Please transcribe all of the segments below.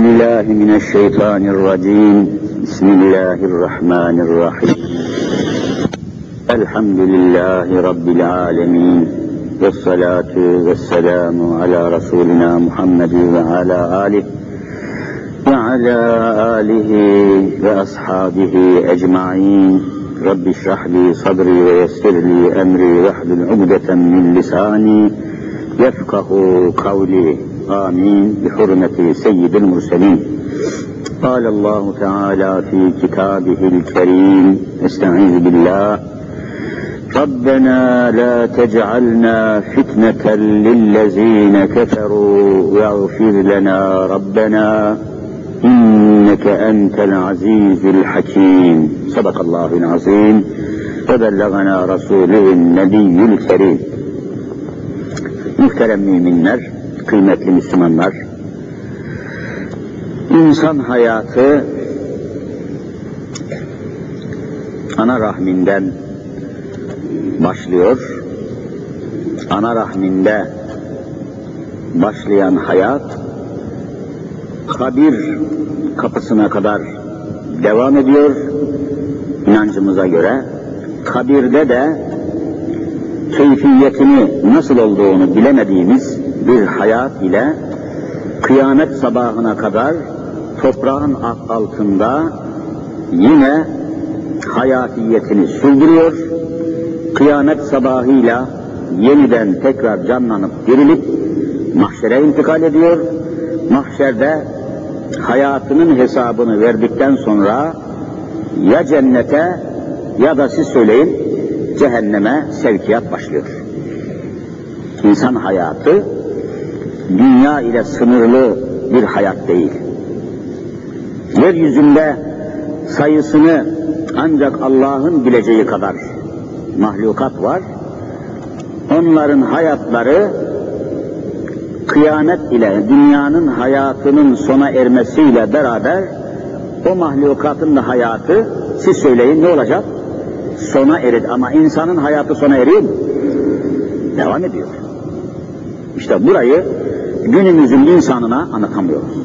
بسم الله من الشيطان الرجيم. بسم الله الرحمن الرحيم. الحمد لله رب العالمين والصلاة والسلام على رسولنا محمد وعلى آله وعلى آله وأصحابه أجمعين. رب اشرح لي صدري ويسر لي أمري واحلل عقدة من لساني يفقه قولي. آمين بحرمة سيد المرسلين. قال الله تعالى في كتابه الكريم استعيذ بالله. ربنا لا تجعلنا فتنة للذين كفروا واغفر لنا ربنا إنك أنت العزيز الحكيم. صدق الله العظيم. وبلغنا رسوله النبي الكريم. Muhterem müminler, kıymetli Müslümanlar, insan hayatı ana rahminden başlıyor. Ana rahminde başlayan hayat kabir kapısına kadar devam ediyor inancımıza göre. Kabirde de keyfiyetini nasıl olduğunu bilemediğimiz bir hayat ile kıyamet sabahına kadar toprağın altında yine hayatiyetini sürdürüyor. Kıyamet sabahıyla yeniden tekrar canlanıp dirilip mahşere intikal ediyor. Mahşerde hayatının hesabını verdikten sonra ya cennete ya da siz söyleyin cehenneme sevkiyat başlıyor. İnsan hayatı dünya ile sınırlı bir hayat değil. Yeryüzünde sayısını ancak Allah'ın bileceği kadar mahlukat var. Onların hayatları kıyamet ile dünyanın hayatının sona ermesiyle beraber o mahlukatın da hayatı siz söyleyin ne olacak? Sona erir ama insanın hayatı sona eriyor mu? Devam ediyor. İşte burayı günümüzün insanına anlatamıyoruz.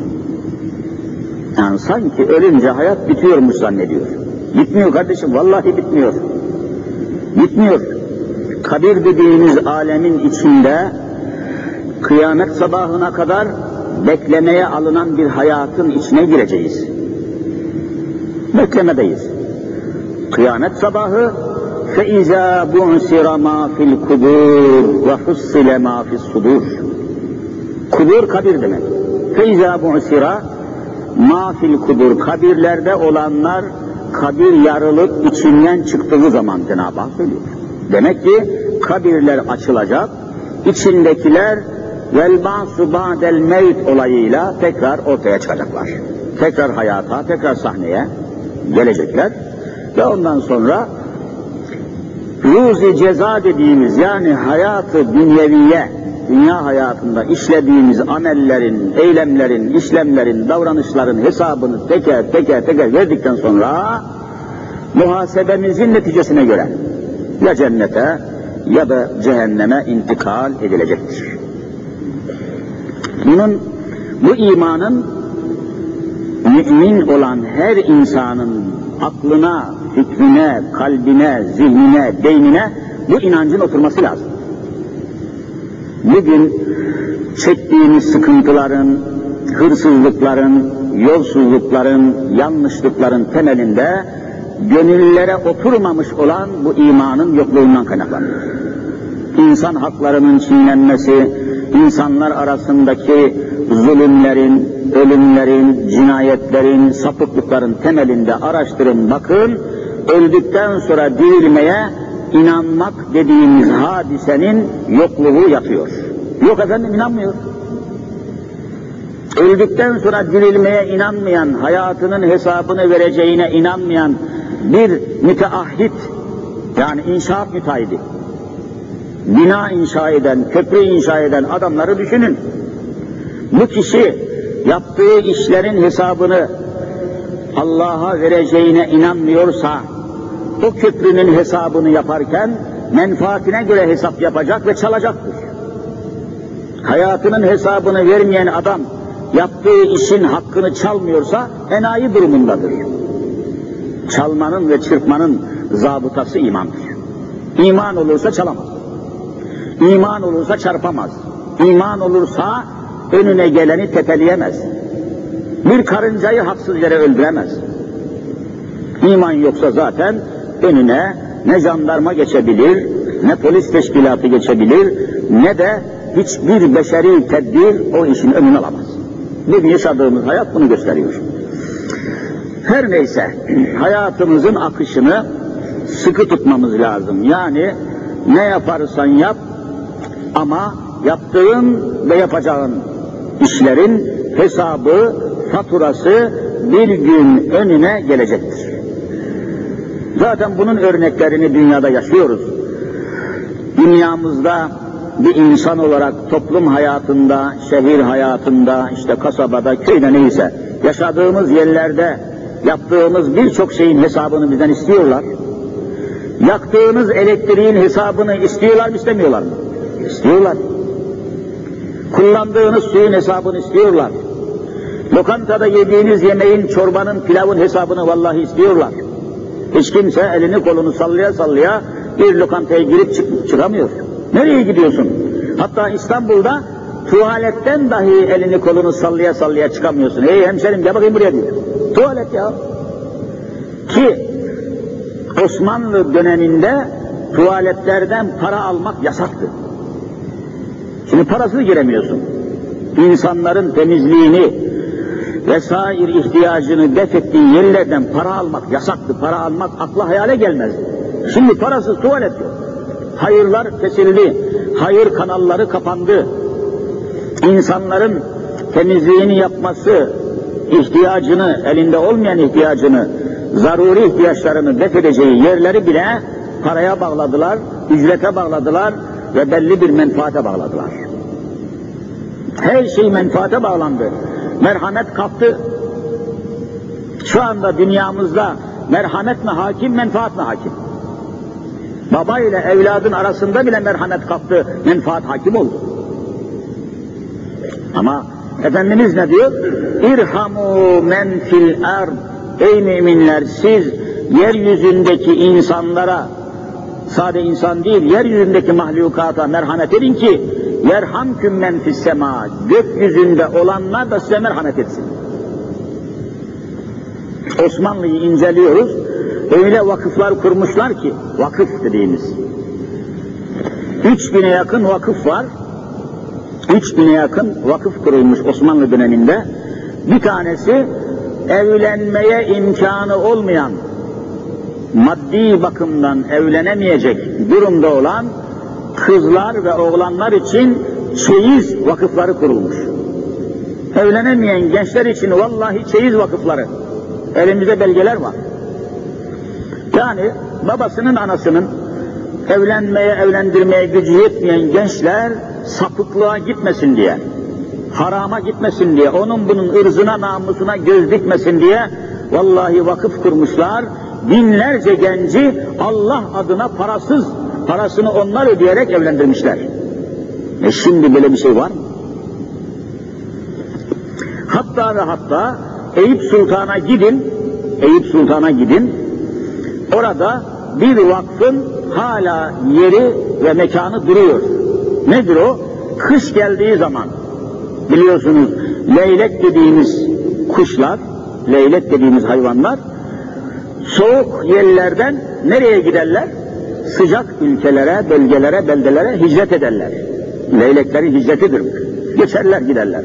Yani sanki ölünce hayat bitiyormuş zannediyor. Bitmiyor kardeşim, vallahi bitmiyor. Bitmiyor. Kabir dediğimiz alemin içinde kıyamet sabahına kadar beklemeye alınan bir hayatın içine gireceğiz. Beklemedeyiz. Kıyamet sabahı فَاِذَا بُعْسِرَ مَا فِي الْكُبُورِ وَفُصِّلَ مَا فِي الصُّدُورِ Kubur kabir demek. Feyza bu'sira ma fil kubur kabirlerde olanlar kabir yarılıp içinden çıktığı zaman Cenab-ı Hak söylüyor. Demek ki kabirler açılacak, içindekiler vel ba'su ba'del meyt olayıyla tekrar ortaya çıkacaklar. Tekrar hayata, tekrar sahneye gelecekler ve ondan sonra ruzi ceza dediğimiz yani hayatı dünyeviye dünya hayatında işlediğimiz amellerin, eylemlerin, işlemlerin, davranışların hesabını teker teker teker verdikten sonra muhasebemizin neticesine göre ya cennete ya da cehenneme intikal edilecektir. Bunun, bu imanın mümin olan her insanın aklına, fikrine, kalbine, zihnine, beynine bu inancın oturması lazım. Bugün çektiğimiz sıkıntıların, hırsızlıkların, yolsuzlukların, yanlışlıkların temelinde gönüllere oturmamış olan bu imanın yokluğundan kaynaklanıyor. İnsan haklarının çiğnenmesi, insanlar arasındaki zulümlerin, ölümlerin, cinayetlerin, sapıklıkların temelinde araştırın, bakın, öldükten sonra dirilmeye inanmak dediğimiz hadisenin yokluğu yatıyor. Yok efendim inanmıyor. Öldükten sonra dirilmeye inanmayan, hayatının hesabını vereceğine inanmayan bir müteahhit, yani inşaat müteahhidi, bina inşa eden, köprü inşa eden adamları düşünün. Bu kişi yaptığı işlerin hesabını Allah'a vereceğine inanmıyorsa, o köprünün hesabını yaparken menfaatine göre hesap yapacak ve çalacaktır. Hayatının hesabını vermeyen adam yaptığı işin hakkını çalmıyorsa enayi durumundadır. Çalmanın ve çırpmanın zabıtası imandır. İman olursa çalamaz. İman olursa çarpamaz. İman olursa önüne geleni tepeleyemez. Bir karıncayı haksız yere öldüremez. İman yoksa zaten önüne ne jandarma geçebilir, ne polis teşkilatı geçebilir, ne de hiçbir beşeri tedbir o işin önünü alamaz. Bugün yaşadığımız hayat bunu gösteriyor. Her neyse, hayatımızın akışını sıkı tutmamız lazım. Yani ne yaparsan yap ama yaptığın ve yapacağın işlerin hesabı, faturası bir gün önüne gelecektir. Zaten bunun örneklerini dünyada yaşıyoruz. Dünyamızda bir insan olarak toplum hayatında, şehir hayatında, işte kasabada, köyde neyse yaşadığımız yerlerde yaptığımız birçok şeyin hesabını bizden istiyorlar. Yaktığınız elektriğin hesabını istiyorlar mı istemiyorlar mı? İstiyorlar. Kullandığınız suyun hesabını istiyorlar. Lokantada yediğiniz yemeğin, çorbanın, pilavın hesabını vallahi istiyorlar. Hiç kimse elini kolunu sallaya sallaya bir lokantaya girip çık çıkamıyor. Nereye gidiyorsun? Hatta İstanbul'da tuvaletten dahi elini kolunu sallaya sallaya çıkamıyorsun. Hey hemşerim gel bakayım buraya diyor. Tuvalet ya. Ki Osmanlı döneminde tuvaletlerden para almak yasaktı. Şimdi parasız giremiyorsun. İnsanların temizliğini vesaire ihtiyacını def ettiği yerlerden para almak yasaktı. Para almak akla hayale gelmez. Şimdi parasız tuvalet yok. Hayırlar kesildi. Hayır kanalları kapandı. İnsanların temizliğini yapması, ihtiyacını, elinde olmayan ihtiyacını, zaruri ihtiyaçlarını def edeceği yerleri bile paraya bağladılar, ücrete bağladılar ve belli bir menfaate bağladılar. Her şey menfaate bağlandı. Merhamet kaptı. Şu anda dünyamızda merhamet mi hakim, menfaat mi hakim? Baba ile evladın arasında bile merhamet kaptı, menfaat hakim oldu. Ama Efendimiz ne diyor? İrhamu men fil ard. Ey müminler siz yeryüzündeki insanlara sade insan değil, yeryüzündeki mahlukata merhamet edin ki yerhamküm men fis sema. Gökyüzünde olanlar da size merhamet etsin. Osmanlı'yı inceliyoruz. Öyle vakıflar kurmuşlar ki, vakıf dediğimiz. Üç bine yakın vakıf var. Üç bine yakın vakıf kurulmuş Osmanlı döneminde. Bir tanesi evlenmeye imkanı olmayan, maddi bakımdan evlenemeyecek durumda olan kızlar ve oğlanlar için çeyiz vakıfları kurulmuş. Evlenemeyen gençler için vallahi çeyiz vakıfları. Elimizde belgeler var. Yani babasının anasının evlenmeye, evlendirmeye gücü yetmeyen gençler sapıklığa gitmesin diye, harama gitmesin diye, onun bunun ırzına, namusuna göz dikmesin diye vallahi vakıf kurmuşlar. Binlerce genci Allah adına parasız, parasını onlar ödeyerek evlendirmişler. E şimdi böyle bir şey var mı? Hatta ve hatta Eyüp Sultan'a gidin, Eyüp Sultan'a gidin, orada bir vakfın hala yeri ve mekanı duruyor. Nedir o? Kış geldiği zaman biliyorsunuz leylek dediğimiz kuşlar, leylek dediğimiz hayvanlar soğuk yerlerden nereye giderler? Sıcak ülkelere, bölgelere, beldelere hicret ederler. Leyleklerin hicretidir. Geçerler giderler.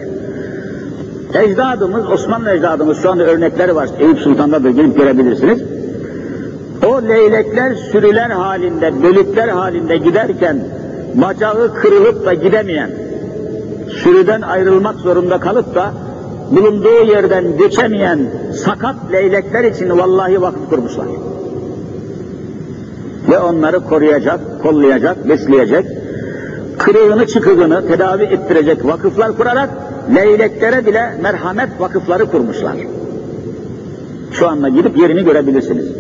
Ecdadımız, Osmanlı ecdadımız şu anda örnekleri var. Eyüp Sultan'da da gelip görebilirsiniz. Leylekler sürüler halinde, bölükler halinde giderken bacağı kırılıp da gidemeyen, sürüden ayrılmak zorunda kalıp da bulunduğu yerden geçemeyen sakat leylekler için vallahi vakıf kurmuşlar. Ve onları koruyacak, kollayacak, besleyecek, kırığını çıkığını tedavi ettirecek vakıflar kurarak leyleklere bile merhamet vakıfları kurmuşlar. Şu anda gidip yerini görebilirsiniz.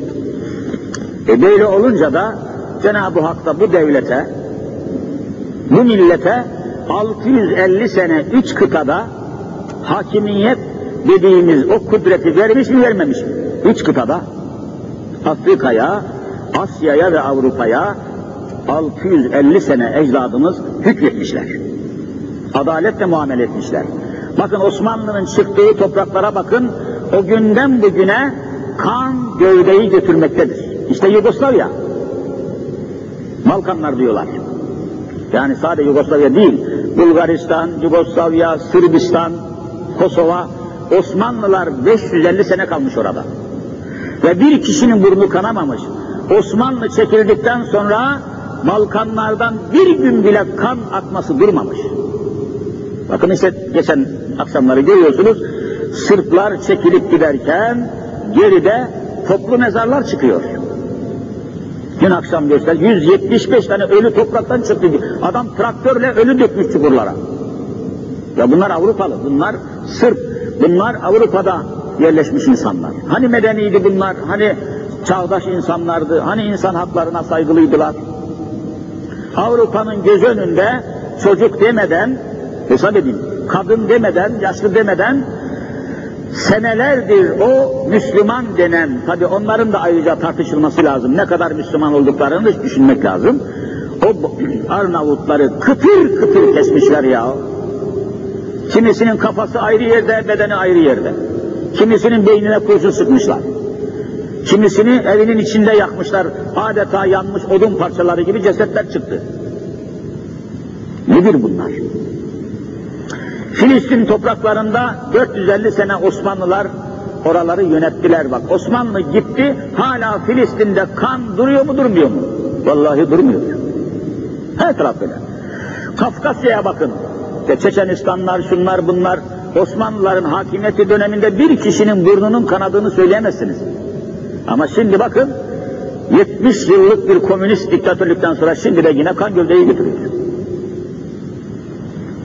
E böyle olunca da Cenab-ı Hak da bu devlete, bu millete 650 sene üç kıtada hakimiyet dediğimiz o kudreti vermiş mi vermemiş mi? Üç kıtada Afrika'ya, Asya'ya ve Avrupa'ya 650 sene ecdadımız hükmetmişler. Adaletle muamele etmişler. Bakın Osmanlı'nın çıktığı topraklara bakın, o günden bugüne kan gövdeyi götürmektedir. İşte Yugoslavya. Balkanlar diyorlar. Yani sadece Yugoslavya değil, Bulgaristan, Yugoslavya, Sırbistan, Kosova, Osmanlılar 550 sene kalmış orada. Ve bir kişinin burnu kanamamış. Osmanlı çekildikten sonra Balkanlardan bir gün bile kan akması durmamış. Bakın işte geçen akşamları görüyorsunuz, Sırplar çekilip giderken geride toplu mezarlar çıkıyor. Dün akşam göster 175 tane ölü topraktan çıktı. Adam traktörle ölü dökmüş çukurlara. Ya bunlar Avrupalı, bunlar Sırp, bunlar Avrupa'da yerleşmiş insanlar. Hani medeniydi bunlar, hani çağdaş insanlardı, hani insan haklarına saygılıydılar. Avrupa'nın göz önünde çocuk demeden, hesap edin, kadın demeden, yaşlı demeden senelerdir o Müslüman denen, tabi onların da ayrıca tartışılması lazım, ne kadar Müslüman olduklarını düşünmek lazım. O Arnavutları kıtır kıtır kesmişler ya. Kimisinin kafası ayrı yerde, bedeni ayrı yerde. Kimisinin beynine kurşun sıkmışlar. Kimisini evinin içinde yakmışlar. Adeta yanmış odun parçaları gibi cesetler çıktı. Nedir bunlar? Filistin topraklarında 450 sene Osmanlılar oraları yönettiler bak. Osmanlı gitti, hala Filistin'de kan duruyor mu durmuyor mu? Vallahi durmuyor. Her taraf böyle. Kafkasya'ya bakın. İşte Çeçenistanlar, şunlar bunlar, Osmanlıların hakimiyeti döneminde bir kişinin burnunun kanadığını söyleyemezsiniz. Ama şimdi bakın, 70 yıllık bir komünist diktatörlükten sonra şimdi de yine kan gövdeyi getiriyor.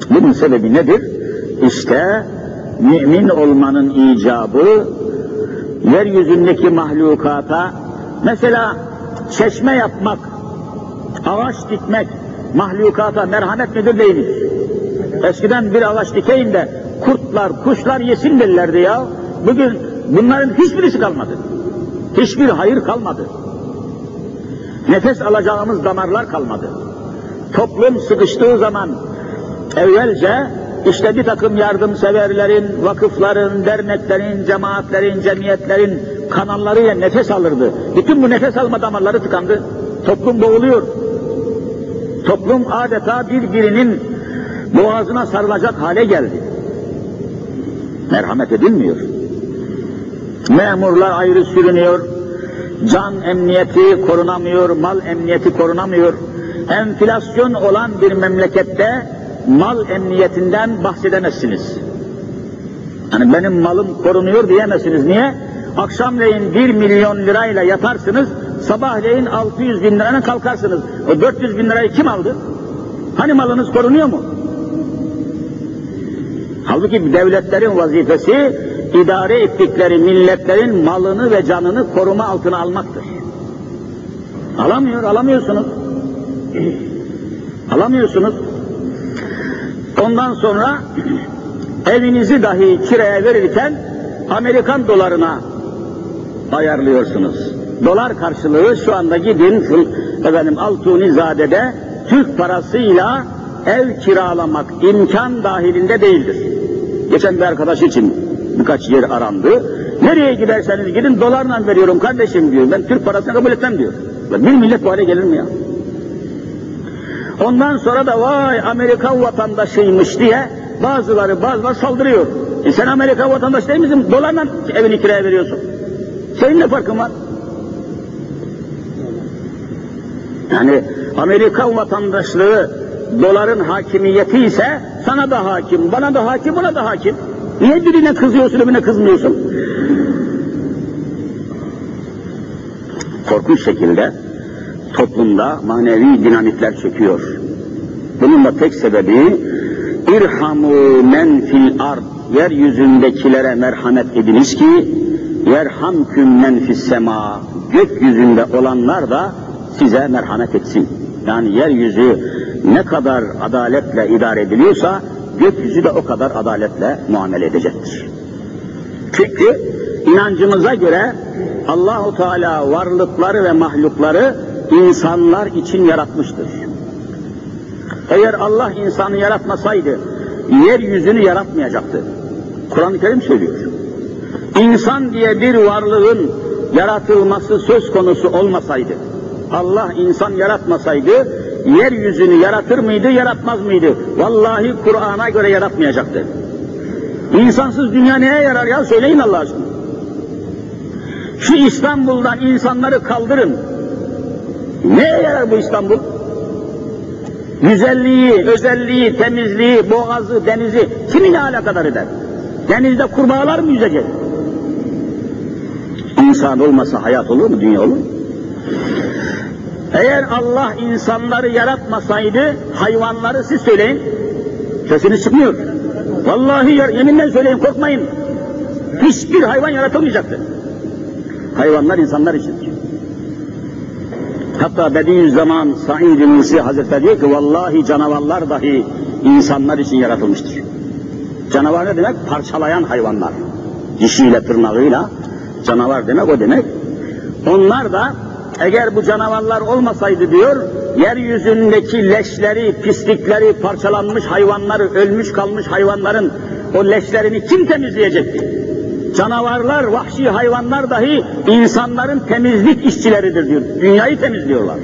Bunun sebebi nedir? İşte mümin olmanın icabı, yeryüzündeki mahlukata, mesela çeşme yapmak, ağaç dikmek, mahlukata merhamet midir değil midir? Eskiden bir ağaç dikeyin de kurtlar, kuşlar yesin derlerdi ya. Bugün bunların hiçbirisi kalmadı. Hiçbir hayır kalmadı. Nefes alacağımız damarlar kalmadı. Toplum sıkıştığı zaman evvelce işte bir takım yardımseverlerin, vakıfların, derneklerin, cemaatlerin, cemiyetlerin kanallarıyla nefes alırdı. Bütün bu nefes alma damarları tıkandı. Toplum boğuluyor. Toplum adeta birbirinin boğazına sarılacak hale geldi. Merhamet edilmiyor. Memurlar ayrı sürünüyor, can emniyeti korunamıyor, mal emniyeti korunamıyor. Enflasyon olan bir memlekette mal emniyetinden bahsedemezsiniz. Hani benim malım korunuyor diyemezsiniz. Niye? Akşamleyin bir milyon lirayla yatarsınız, sabahleyin 600 bin lirayla kalkarsınız. O 400 bin lirayı kim aldı? Hani malınız korunuyor mu? Halbuki devletlerin vazifesi idare ettikleri milletlerin malını ve canını koruma altına almaktır. Alamıyor, alamıyorsunuz. Alamıyorsunuz. Ondan sonra evinizi dahi kiraya verirken Amerikan dolarına ayarlıyorsunuz. Dolar karşılığı şu anda gidin efendim Altunizade'de Türk parasıyla ev kiralamak imkan dahilinde değildir. Geçen bir arkadaş için birkaç yer arandı. Nereye giderseniz gidin dolarla veriyorum kardeşim diyor. Ben Türk parasını kabul etmem diyor. Bir millet bu hale gelir mi ya? Ondan sonra da vay Amerikan vatandaşıymış diye bazıları bazıları saldırıyor. E sen Amerikan vatandaşı değil misin? Dolarla evini kiraya veriyorsun. Senin ne farkın var? Yani Amerikan vatandaşlığı doların hakimiyeti ise sana da hakim, bana da hakim, buna da hakim. Niye birine kızıyorsun, öbürüne kızmıyorsun? Korkunç şekilde toplumda manevi dinamikler çöküyor. Bunun da tek sebebi irhamu men fil ard yeryüzündekilere merhamet ediniz ki yerhamküm men fis sema gökyüzünde olanlar da size merhamet etsin. Yani yeryüzü ne kadar adaletle idare ediliyorsa gökyüzü de o kadar adaletle muamele edecektir. Çünkü inancımıza göre Allahu Teala varlıkları ve mahlukları insanlar için yaratmıştır. Eğer Allah insanı yaratmasaydı yeryüzünü yaratmayacaktı. Kur'an-ı Kerim söylüyor. İnsan diye bir varlığın yaratılması söz konusu olmasaydı, Allah insan yaratmasaydı, yeryüzünü yaratır mıydı, yaratmaz mıydı? Vallahi Kur'an'a göre yaratmayacaktı. İnsansız dünya neye yarar ya? Söyleyin Allah aşkına. Şu İstanbul'dan insanları kaldırın. Neye yarar bu İstanbul? Güzelliği, özelliği, temizliği, boğazı, denizi kiminle alakadar eder? Denizde kurbağalar mı yüzecek? İnsan olmasa hayat olur mu, dünya olur mu? Eğer Allah insanları yaratmasaydı, hayvanları siz söyleyin, sesiniz çıkmıyor. Vallahi yeminle söyleyin, korkmayın. Hiçbir hayvan yaratılmayacaktı. Hayvanlar insanlar için. Hatta Bediüzzaman Said-i Nursi Hazretleri diyor ki, vallahi canavarlar dahi insanlar için yaratılmıştır. Canavar ne demek? Parçalayan hayvanlar. Dişiyle, tırnağıyla canavar demek o demek. Onlar da eğer bu canavarlar olmasaydı diyor, yeryüzündeki leşleri, pislikleri, parçalanmış hayvanları, ölmüş kalmış hayvanların o leşlerini kim temizleyecekti? Canavarlar, vahşi hayvanlar dahi insanların temizlik işçileridir diyor. Dünyayı temizliyorlar.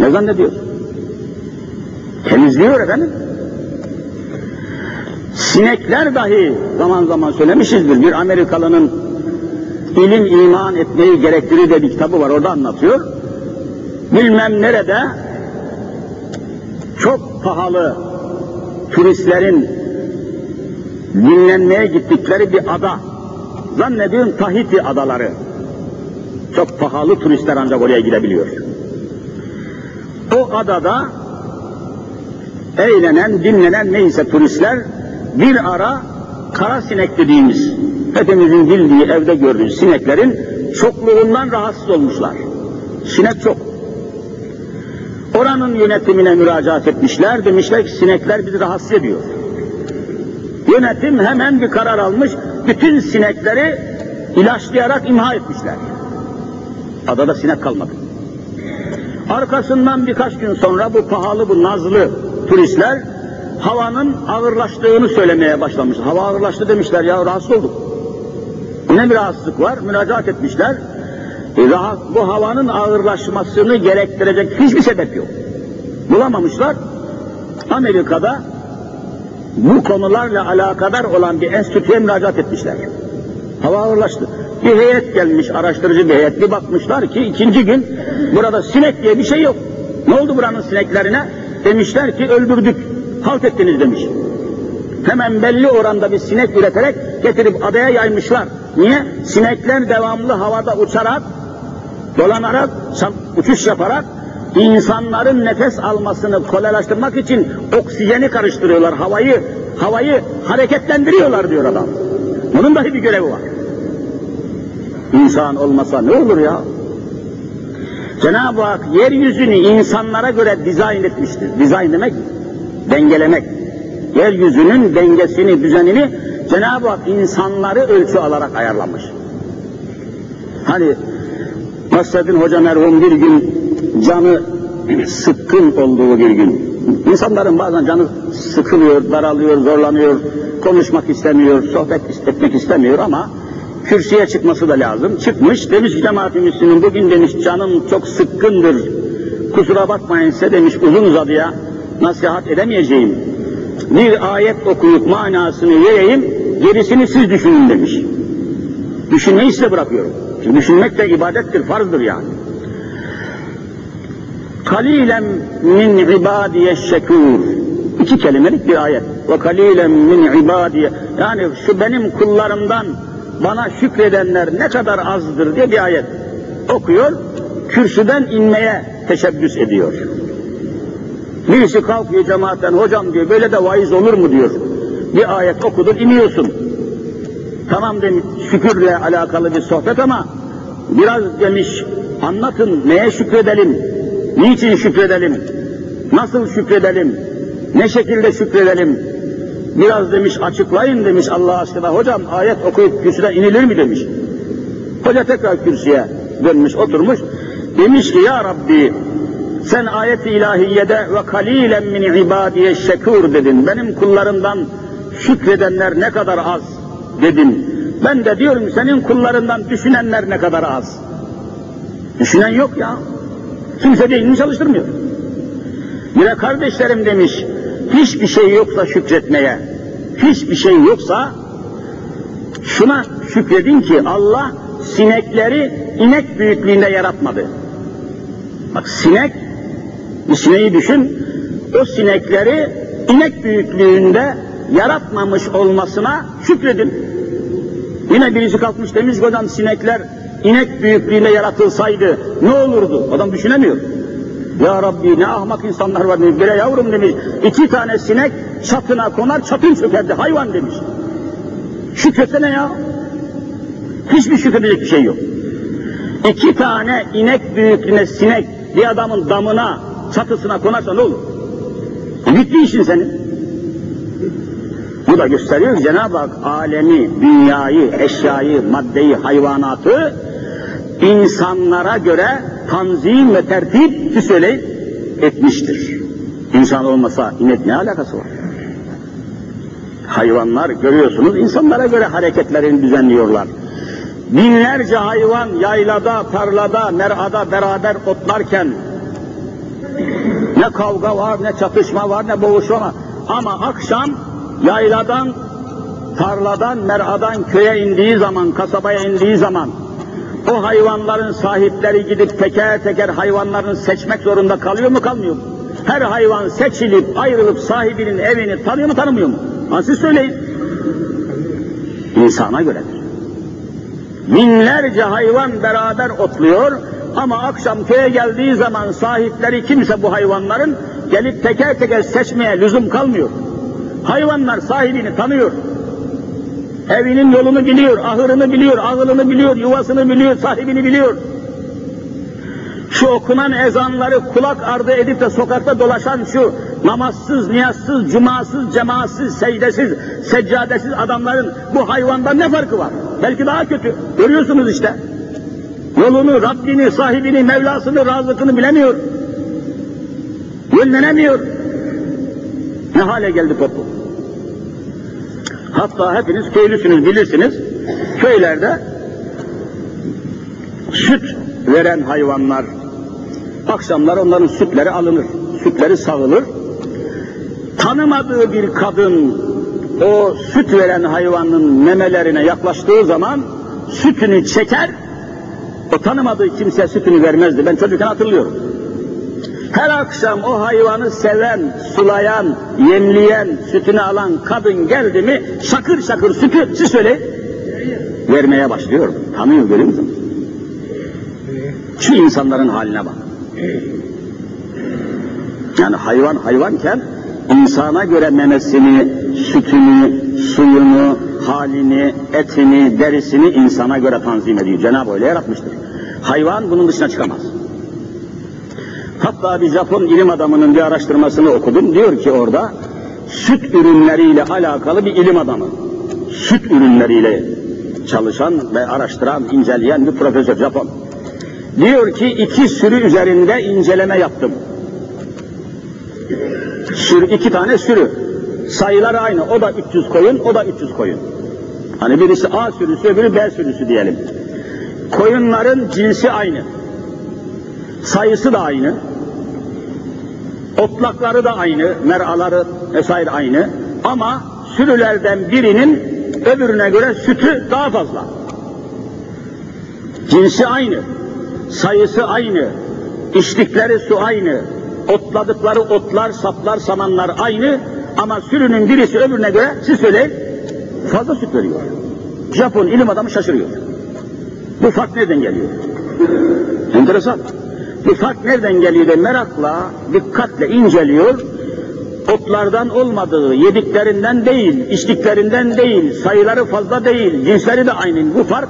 Ne zannediyor? Temizliyor efendim. Sinekler dahi zaman zaman söylemişizdir. Bir Amerikalının ilim iman etmeyi gerektirir de bir kitabı var orada anlatıyor. Bilmem nerede çok pahalı turistlerin dinlenmeye gittikleri bir ada. Zannediyorum Tahiti adaları. Çok pahalı turistler ancak oraya gidebiliyor. O adada eğlenen, dinlenen neyse turistler bir ara kara sinek dediğimiz hepimizin bildiği evde gördüğü sineklerin çokluğundan rahatsız olmuşlar. Sinek çok. Oranın yönetimine müracaat etmişler, demişler ki sinekler bizi rahatsız ediyor. Yönetim hemen bir karar almış, bütün sinekleri ilaçlayarak imha etmişler. Adada sinek kalmadı. Arkasından birkaç gün sonra bu pahalı, bu nazlı turistler havanın ağırlaştığını söylemeye başlamış. Hava ağırlaştı demişler ya rahatsız olduk. Ne bir rahatsızlık var? Müracaat etmişler. E, rahat, bu havanın ağırlaşmasını gerektirecek hiçbir sebep yok. Bulamamışlar. Amerika'da bu konularla alakadar olan bir enstitüye müracaat etmişler. Hava ağırlaştı. Bir heyet gelmiş, araştırıcı bir heyet. Bir bakmışlar ki ikinci gün burada sinek diye bir şey yok. Ne oldu buranın sineklerine? Demişler ki öldürdük, halt ettiniz demiş. Hemen belli oranda bir sinek üreterek getirip adaya yaymışlar. Niye? Sinekler devamlı havada uçarak, dolanarak, uçuş yaparak insanların nefes almasını kolaylaştırmak için oksijeni karıştırıyorlar, havayı havayı hareketlendiriyorlar diyor adam. Bunun dahi bir görevi var. İnsan olmasa ne olur ya? Cenab-ı Hak yeryüzünü insanlara göre dizayn etmiştir. Dizayn demek dengelemek. Yeryüzünün dengesini, düzenini Cenab-ı Hak insanları ölçü alarak ayarlamış. Hani Nasreddin Hoca merhum bir gün canı sıkkın olduğu bir gün. İnsanların bazen canı sıkılıyor, daralıyor, zorlanıyor, konuşmak istemiyor, sohbet etmek istemiyor ama kürsüye çıkması da lazım. Çıkmış, demiş ki bugün demiş canım çok sıkkındır. Kusura bakmayın size demiş uzun uzadıya nasihat edemeyeceğim. Bir ayet okuyup manasını vereyim, gerisini siz düşünün demiş. Düşünmeyi size bırakıyorum. Çünkü düşünmek de ibadettir, farzdır yani. Kalilen min ibadiye şekur. İki kelimelik bir ayet. Ve kalilen min ibadiye. Yani şu benim kullarımdan bana şükredenler ne kadar azdır diye bir ayet okuyor. Kürsüden inmeye teşebbüs ediyor. Birisi kalkıyor cemaatten, hocam diyor, böyle de vaiz olur mu diyor. Bir ayet okudur, iniyorsun. Tamam demiş, şükürle alakalı bir sohbet ama biraz demiş, anlatın neye şükredelim, niçin şükredelim, nasıl şükredelim, ne şekilde şükredelim, Biraz demiş açıklayın demiş Allah aşkına hocam ayet okuyup kürsüden inilir mi demiş. Hoca tekrar kürsüye dönmüş oturmuş. Demiş ki ya Rabbi sen ayet-i ilahiyede ve kalilen min ibadiye şekur dedin. Benim kullarımdan şükredenler ne kadar az dedin. Ben de diyorum senin kullarından düşünenler ne kadar az. Düşünen yok ya. Kimse beynini çalıştırmıyor. Yine kardeşlerim demiş, hiçbir şey yoksa şükretmeye, hiçbir şey yoksa şuna şükredin ki Allah sinekleri inek büyüklüğünde yaratmadı. Bak sinek, bir sineği düşün, o sinekleri inek büyüklüğünde yaratmamış olmasına şükredin. Yine birisi kalkmış demiş ki hocam sinekler inek büyüklüğünde yaratılsaydı ne olurdu? Adam düşünemiyor. Ya Rabbi ne ahmak insanlar var demiş. Bire yavrum demiş. iki tane sinek çatına konar çatın çökerdi. Hayvan demiş. Şükretsene ya. Hiçbir şükredecek bir şey yok. İki tane inek büyüklüğüne sinek bir adamın damına, çatısına konarsa ne olur? Bitti işin senin. Bu da gösteriyor Cenab-ı Hak alemi, dünyayı, eşyayı, maddeyi, hayvanatı insanlara göre tanzim ve tertip söyleyin etmiştir. İnsan olmasa inek ne alakası var? Hayvanlar görüyorsunuz insanlara göre hareketlerini düzenliyorlar. Binlerce hayvan yaylada, tarlada, merada beraber otlarken ne kavga var, ne çatışma var, ne boğuşma var. Ama akşam yayladan, tarladan, meradan köye indiği zaman, kasabaya indiği zaman o hayvanların sahipleri gidip teker teker hayvanlarını seçmek zorunda kalıyor mu kalmıyor mu? Her hayvan seçilip ayrılıp sahibinin evini tanıyor mu tanımıyor mu? Ha siz söyleyin. İnsana göredir. Binlerce hayvan beraber otluyor ama akşam köye geldiği zaman sahipleri kimse bu hayvanların gelip teker teker seçmeye lüzum kalmıyor. Hayvanlar sahibini tanıyor. Evinin yolunu biliyor, ahırını biliyor, ağılını biliyor, yuvasını biliyor, sahibini biliyor. Şu okunan ezanları kulak ardı edip de sokakta dolaşan şu namazsız, niyazsız, cumasız, cemaatsiz, secdesiz, seccadesiz adamların bu hayvandan ne farkı var? Belki daha kötü. Görüyorsunuz işte. Yolunu, Rabbini, sahibini, Mevlasını, razıkını bilemiyor. Yönlenemiyor. Ne hale geldi toplum? Hatta hepiniz köylüsünüz, bilirsiniz. Köylerde süt veren hayvanlar, akşamlar onların sütleri alınır, sütleri sağılır. Tanımadığı bir kadın o süt veren hayvanın memelerine yaklaştığı zaman sütünü çeker, o tanımadığı kimse sütünü vermezdi. Ben çocukken hatırlıyorum. Her akşam o hayvanı seven, sulayan, yemleyen, sütünü alan kadın geldi mi şakır şakır sütü siz söyleyin vermeye başlıyor. Tanıyor görüyor musunuz? Şu insanların haline bak. Yani hayvan hayvanken insana göre memesini, sütünü, suyunu, halini, etini, derisini insana göre tanzim ediyor. Cenab-ı öyle yaratmıştır. Hayvan bunun dışına çıkamaz. Hatta bir Japon ilim adamının bir araştırmasını okudum. Diyor ki orada süt ürünleriyle alakalı bir ilim adamı. Süt ürünleriyle çalışan ve araştıran, inceleyen bir profesör Japon. Diyor ki iki sürü üzerinde inceleme yaptım. Sürü, iki tane sürü. Sayıları aynı. O da 300 koyun, o da 300 koyun. Hani birisi A sürüsü, öbürü B sürüsü diyelim. Koyunların cinsi aynı. Sayısı da aynı. Otlakları da aynı, meraları vesaire aynı. Ama sürülerden birinin öbürüne göre sütü daha fazla. Cinsi aynı, sayısı aynı, içtikleri su aynı, otladıkları otlar, saplar, samanlar aynı ama sürünün birisi öbürüne göre siz söyleyin fazla süt veriyor. Japon ilim adamı şaşırıyor. Bu fark nereden geliyor? Enteresan. Fark nereden geliyor de merakla, dikkatle inceliyor. Otlardan olmadığı, yediklerinden değil, içtiklerinden değil, sayıları fazla değil, cinsleri de aynı. Bu fark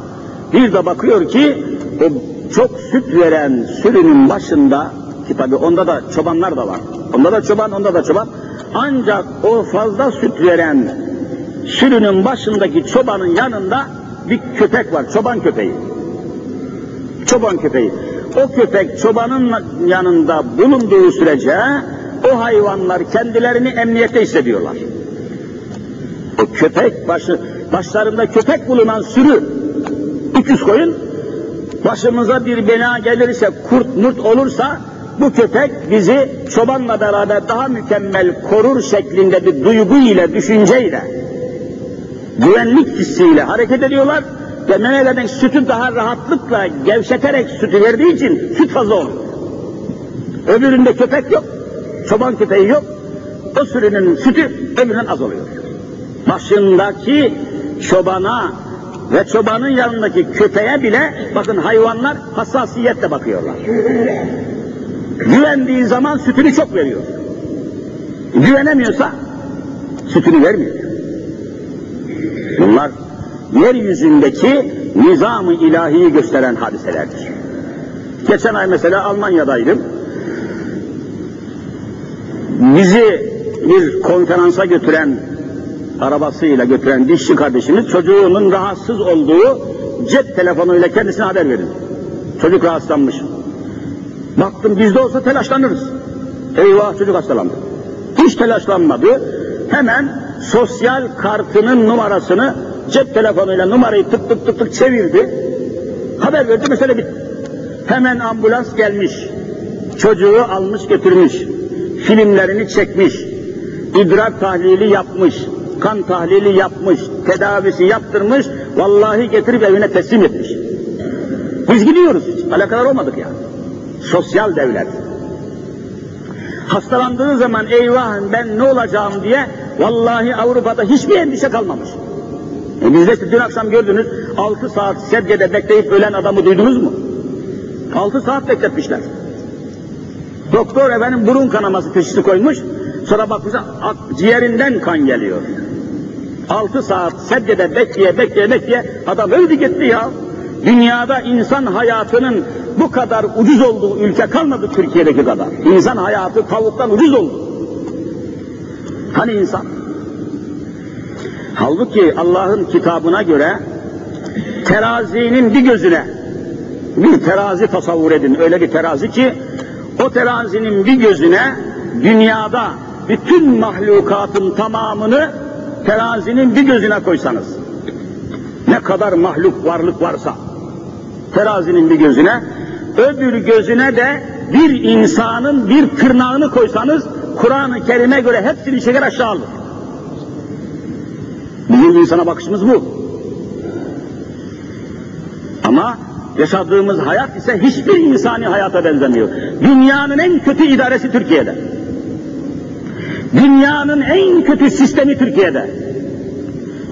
bir de bakıyor ki o çok süt veren sürünün başında ki tabi onda da çobanlar da var. Onda da çoban, onda da çoban. ancak o fazla süt veren sürünün başındaki çobanın yanında bir köpek var, çoban köpeği. Çoban köpeği. O köpek çobanın yanında bulunduğu sürece o hayvanlar kendilerini emniyette hissediyorlar. O köpek başı, başlarında köpek bulunan sürü 300 koyun başımıza bir bela gelirse kurt murt olursa bu köpek bizi çobanla beraber daha mükemmel korur şeklinde bir duygu ile, düşünceyle, güvenlik hissiyle hareket ediyorlar ve memeleden sütü daha rahatlıkla gevşeterek sütü verdiği için süt fazla olur. Öbüründe köpek yok, çoban köpeği yok, o sürünün sütü öbüründen az oluyor. Başındaki çobana ve çobanın yanındaki köpeğe bile bakın hayvanlar hassasiyetle bakıyorlar. Güvendiği zaman sütünü çok veriyor. Güvenemiyorsa sütünü vermiyor. Bunlar yeryüzündeki nizamı ilahiyi gösteren hadiselerdir. Geçen ay mesela Almanya'daydım. Bizi bir konferansa götüren, arabasıyla götüren dişçi kardeşimiz çocuğunun rahatsız olduğu cep telefonuyla kendisine haber verin. Çocuk rahatsızlanmış. Baktım bizde olsa telaşlanırız. Eyvah çocuk hastalandı. Hiç telaşlanmadı. Hemen sosyal kartının numarasını cep telefonuyla numarayı tık tık tık tık çevirdi. Haber verdi mesele bitti. Hemen ambulans gelmiş. Çocuğu almış götürmüş. Filmlerini çekmiş. idrar tahlili yapmış. Kan tahlili yapmış. Tedavisi yaptırmış. Vallahi getirip evine teslim etmiş. Biz gidiyoruz hiç. Alakadar olmadık yani. Sosyal devlet. Hastalandığı zaman eyvah ben ne olacağım diye vallahi Avrupa'da hiçbir endişe kalmamış. E bizde dün akşam gördünüz 6 saat sedyede bekleyip ölen adamı duydunuz mu? 6 saat bekletmişler. Doktor efendim burun kanaması teşhisi koymuş. Sonra bakmışlar ciğerinden kan geliyor. 6 saat sedyede bekleye bekleye bekleye adam öldü gitti ya. Dünyada insan hayatının bu kadar ucuz olduğu ülke kalmadı Türkiye'deki kadar. İnsan hayatı tavuktan ucuz oldu. Hani insan? Halbuki Allah'ın kitabına göre terazinin bir gözüne bir terazi tasavvur edin. Öyle bir terazi ki o terazinin bir gözüne dünyada bütün mahlukatın tamamını terazinin bir gözüne koysanız ne kadar mahluk varlık varsa terazinin bir gözüne öbür gözüne de bir insanın bir tırnağını koysanız Kur'an-ı Kerim'e göre hepsini çeker aşağı alır. Bizim insana bakışımız bu. Ama yaşadığımız hayat ise hiçbir insani hayata benzemiyor. Dünyanın en kötü idaresi Türkiye'de. Dünyanın en kötü sistemi Türkiye'de.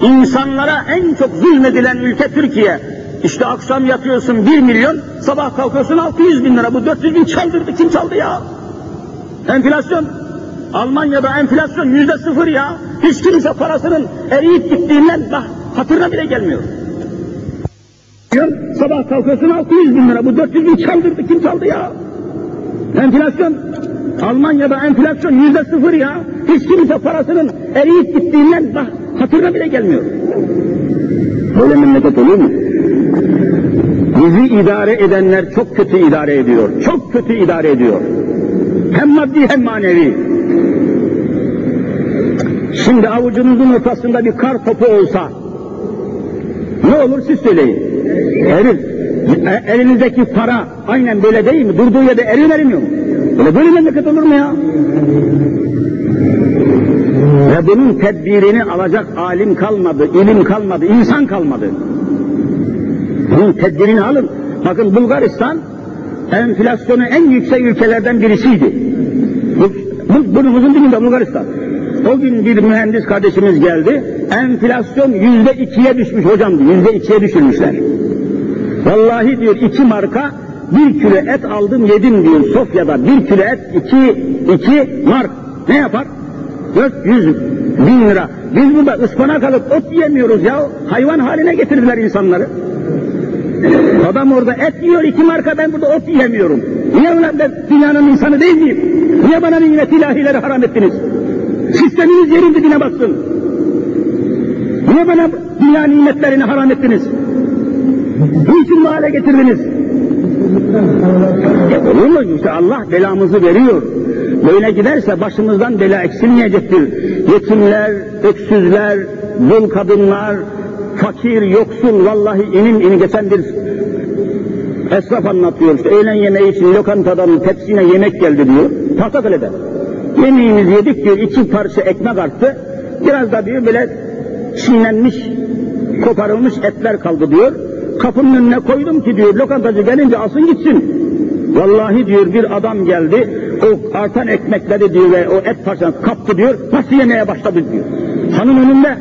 İnsanlara en çok zulmedilen ülke Türkiye. İşte akşam yatıyorsun bir milyon, sabah kalkıyorsun 600 bin lira. Bu 400 bin çaldırdı. Kim çaldı ya? Enflasyon. Almanya'da enflasyon yüzde sıfır ya. Hiç kimse parasının eriyip gittiğinden hatırına bile gelmiyor. Sabah kalkıyorsun 600 bin lira. Bu 400 bin çaldırdı. Kim çaldı ya? Enflasyon. Almanya'da enflasyon yüzde sıfır ya. Hiç kimse parasının eriyip gittiğinden hatırına bile gelmiyor. Böyle memleket olur mu? Bizi idare edenler çok kötü idare ediyor. Çok kötü idare ediyor. Hem maddi hem manevi. Şimdi avucunuzun ortasında bir kar topu olsa ne olur siz söyleyin. Erir. E, elinizdeki para aynen böyle değil mi? Durduğu yerde erir erimiyor mu? Böyle böyle memleket olur mu ya? Ve bunun tedbirini alacak alim kalmadı, ilim kalmadı, insan kalmadı. Bunun tedbirini alın. Bakın Bulgaristan enflasyonu en yüksek ülkelerden birisiydi. Bu, bu, burnumuzun dibinde Bulgaristan. O gün bir mühendis kardeşimiz geldi. Enflasyon yüzde ikiye düşmüş hocam. Yüzde ikiye düşürmüşler. Vallahi diyor iki marka bir kilo et aldım yedim diyor Sofya'da. Bir kilo et iki, iki mark. Ne yapar? 400 bin lira. Biz burada ıspanak alıp ot yemiyoruz ya. Hayvan haline getirdiler insanları. Adam orada et yiyor iki marka ben burada ot yiyemiyorum. Niye ulan ben dünyanın insanı değil miyim? Niye bana nimet ilahileri haram ettiniz? Sisteminiz yerin dibine batsın. Niye bana dünya nimetlerini haram ettiniz? Niçin bu hale getirdiniz? E olur mu? İşte Allah belamızı veriyor. Böyle giderse başımızdan bela eksilmeyecektir. Yetimler, öksüzler, dul kadınlar, fakir, yoksul, vallahi inim inim geçen bir esnaf anlatıyor. İşte öğlen yemeği için lokantadan tepsine yemek geldi diyor. Tahtakale'de. Yemeğimizi yedik diyor, iki parça ekmek arttı. Biraz da diyor böyle çiğnenmiş, koparılmış etler kaldı diyor. Kapının önüne koydum ki diyor, lokantacı gelince alsın gitsin. Vallahi diyor bir adam geldi, o artan ekmekleri diyor ve o et parçasını kaptı diyor, nasıl yemeye başladı diyor. Hanın önünde.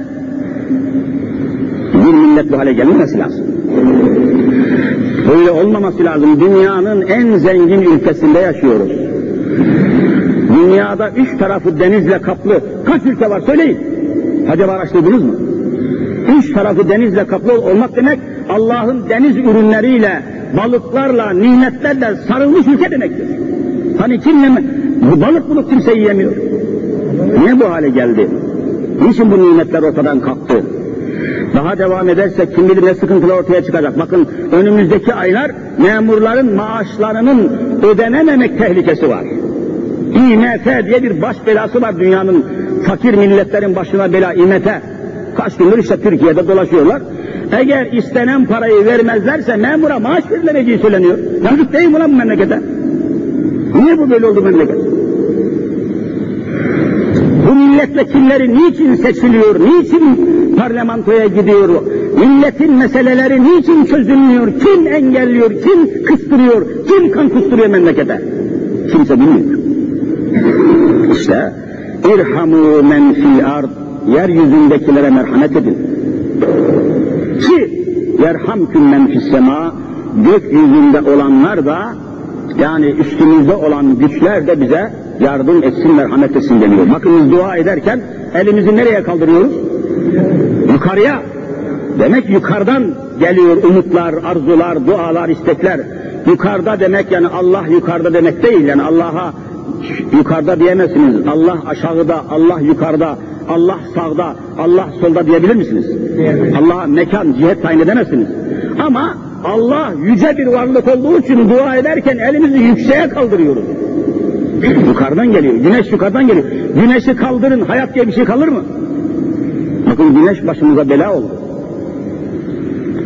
Bir millet bu hale gelmemesi lazım. Böyle olmaması lazım. Dünyanın en zengin ülkesinde yaşıyoruz. Dünyada üç tarafı denizle kaplı kaç ülke var söyleyin. Acaba araştırdınız mı? Üç tarafı denizle kaplı olmak demek Allah'ın deniz ürünleriyle, balıklarla, nimetlerle sarılmış ülke demektir. Hani kim yeme, bu balık bulup kimse yiyemiyor. Niye bu hale geldi? Niçin bu nimetler ortadan kalktı? Daha devam ederse kim bilir ne sıkıntılar ortaya çıkacak. Bakın önümüzdeki aylar memurların maaşlarının ödenememek tehlikesi var. IMF diye bir baş belası var dünyanın fakir milletlerin başına bela IMF. Kaç gündür işte Türkiye'de dolaşıyorlar. Eğer istenen parayı vermezlerse memura maaş verilemeyeceği söyleniyor. Yazık değil mi lan bu memlekete? Niye bu böyle oldu memleket? Bu milletvekilleri niçin seçiliyor, niçin parlamentoya gidiyor, milletin meseleleri niçin çözülmüyor, kim engelliyor, kim kıstırıyor, kim kan kusturuyor memlekete? Kimse bilmiyor. İşte irhamu men fil ard, yeryüzündekilere merhamet edin. Ki yerhamküm men fis sema, gökyüzünde olanlar da yani üstümüzde olan güçler de bize yardım etsin, merhamet etsin deniyor. Bakın biz dua ederken elimizi nereye kaldırıyoruz? Yukarıya. Demek yukarıdan geliyor umutlar, arzular, dualar, istekler. Yukarıda demek yani Allah yukarıda demek değil. Yani Allah'a yukarıda diyemezsiniz. Allah aşağıda, Allah yukarıda, Allah sağda, Allah solda diyebilir misiniz? Allah'a mekan, cihet tayin edemezsiniz. Ama Allah yüce bir varlık olduğu için dua ederken elimizi yükseğe kaldırıyoruz. Yukarıdan geliyor, güneş yukarıdan geliyor. Güneşi kaldırın, hayat diye bir şey kalır mı? Bakın güneş başımıza bela oldu.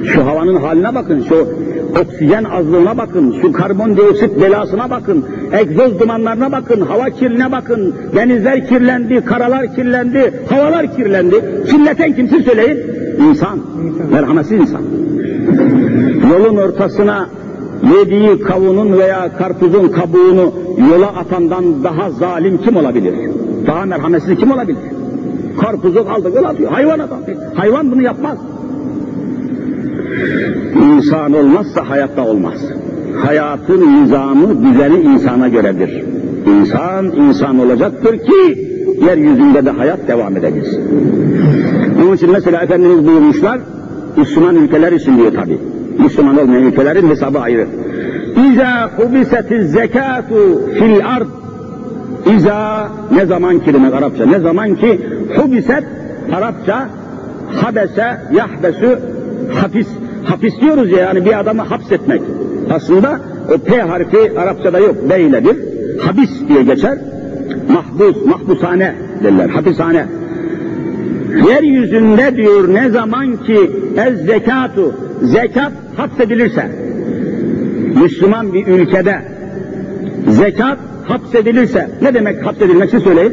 Şu havanın haline bakın, şu oksijen azlığına bakın, şu karbondioksit belasına bakın, egzoz dumanlarına bakın, hava kirline bakın, denizler kirlendi, karalar kirlendi, havalar kirlendi. Kirleten kim siz söyleyin? İnsan, merhametsiz insan. Yolun ortasına yediği kavunun veya karpuzun kabuğunu yola atandan daha zalim kim olabilir? Daha merhametsiz kim olabilir? Karpuzu aldı yola atıyor, hayvan adam. Hayvan bunu yapmaz. İnsan olmazsa hayatta olmaz. Hayatın nizamı, düzeni insana göredir. İnsan, insan olacaktır ki yeryüzünde de hayat devam edecek. Onun için mesela Efendimiz buyurmuşlar, Müslüman ülkeler için diyor tabi. Müslüman olmayan ülkelerin hesabı ayrı. İza hubisetiz zekatu fil ard. İza ne zaman ki demek Arapça? Ne zaman ki hubiset Arapça habese, yahbesu, hapis. Hapis diyoruz ya yani bir adamı hapsetmek. Aslında o P harfi Arapçada yok, B iledir. Habis diye geçer. Mahbus, mahpushane derler, hapishane. Yeryüzünde diyor ne zaman ki ez zekatu, zekat hapsedilirse, Müslüman bir ülkede zekat hapsedilirse, ne demek hapsedilmek siz söyleyin?